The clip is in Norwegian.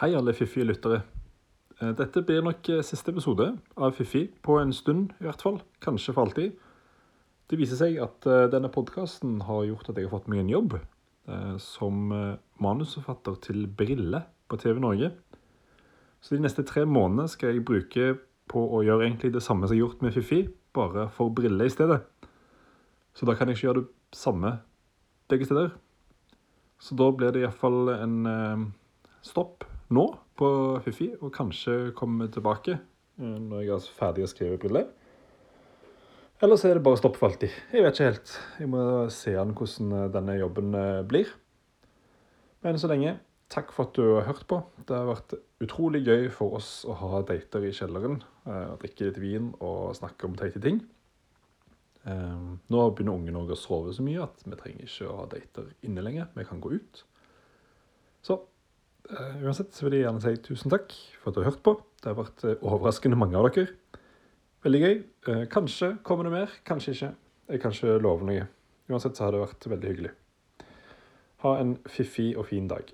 Hei, alle fiffige lyttere. Eh, Dette blir nok eh, siste episode av Fiffi, på en stund i hvert fall. Kanskje for alltid. Det viser seg at eh, denne podkasten har gjort at jeg har fått meg en jobb som manusforfatter til Brille på TV Norge. Så de neste tre månedene skal jeg bruke på å gjøre egentlig det samme som jeg har gjort med Fiffi, bare for Brille i stedet. Så da kan jeg ikke gjøre det samme begge steder. Så da blir det iallfall en stopp nå på Fifi, og kanskje komme tilbake eh, når jeg er ferdig å skrive briller. Eller så er det bare stopp for alltid. Jeg vet ikke helt. Jeg må se an hvordan eh, denne jobben eh, blir. Men så lenge, takk for at du har hørt på. Det har vært utrolig gøy for oss å ha dater i kjelleren. Drikke litt vin og snakke om teite ting. Nå begynner ungen òg å sove så mye at vi trenger ikke å ha dater inne lenger. Vi kan gå ut. Så uansett så vil jeg gjerne si tusen takk for at du har hørt på. Det har vært eh, overraskende mange av dere. Veldig gøy. Eh, Kanskje kommer det mer, kanskje ikke. Jeg kan ikke love noe. Uansett så har det vært veldig hyggelig. Ha en fiffig og fin dag.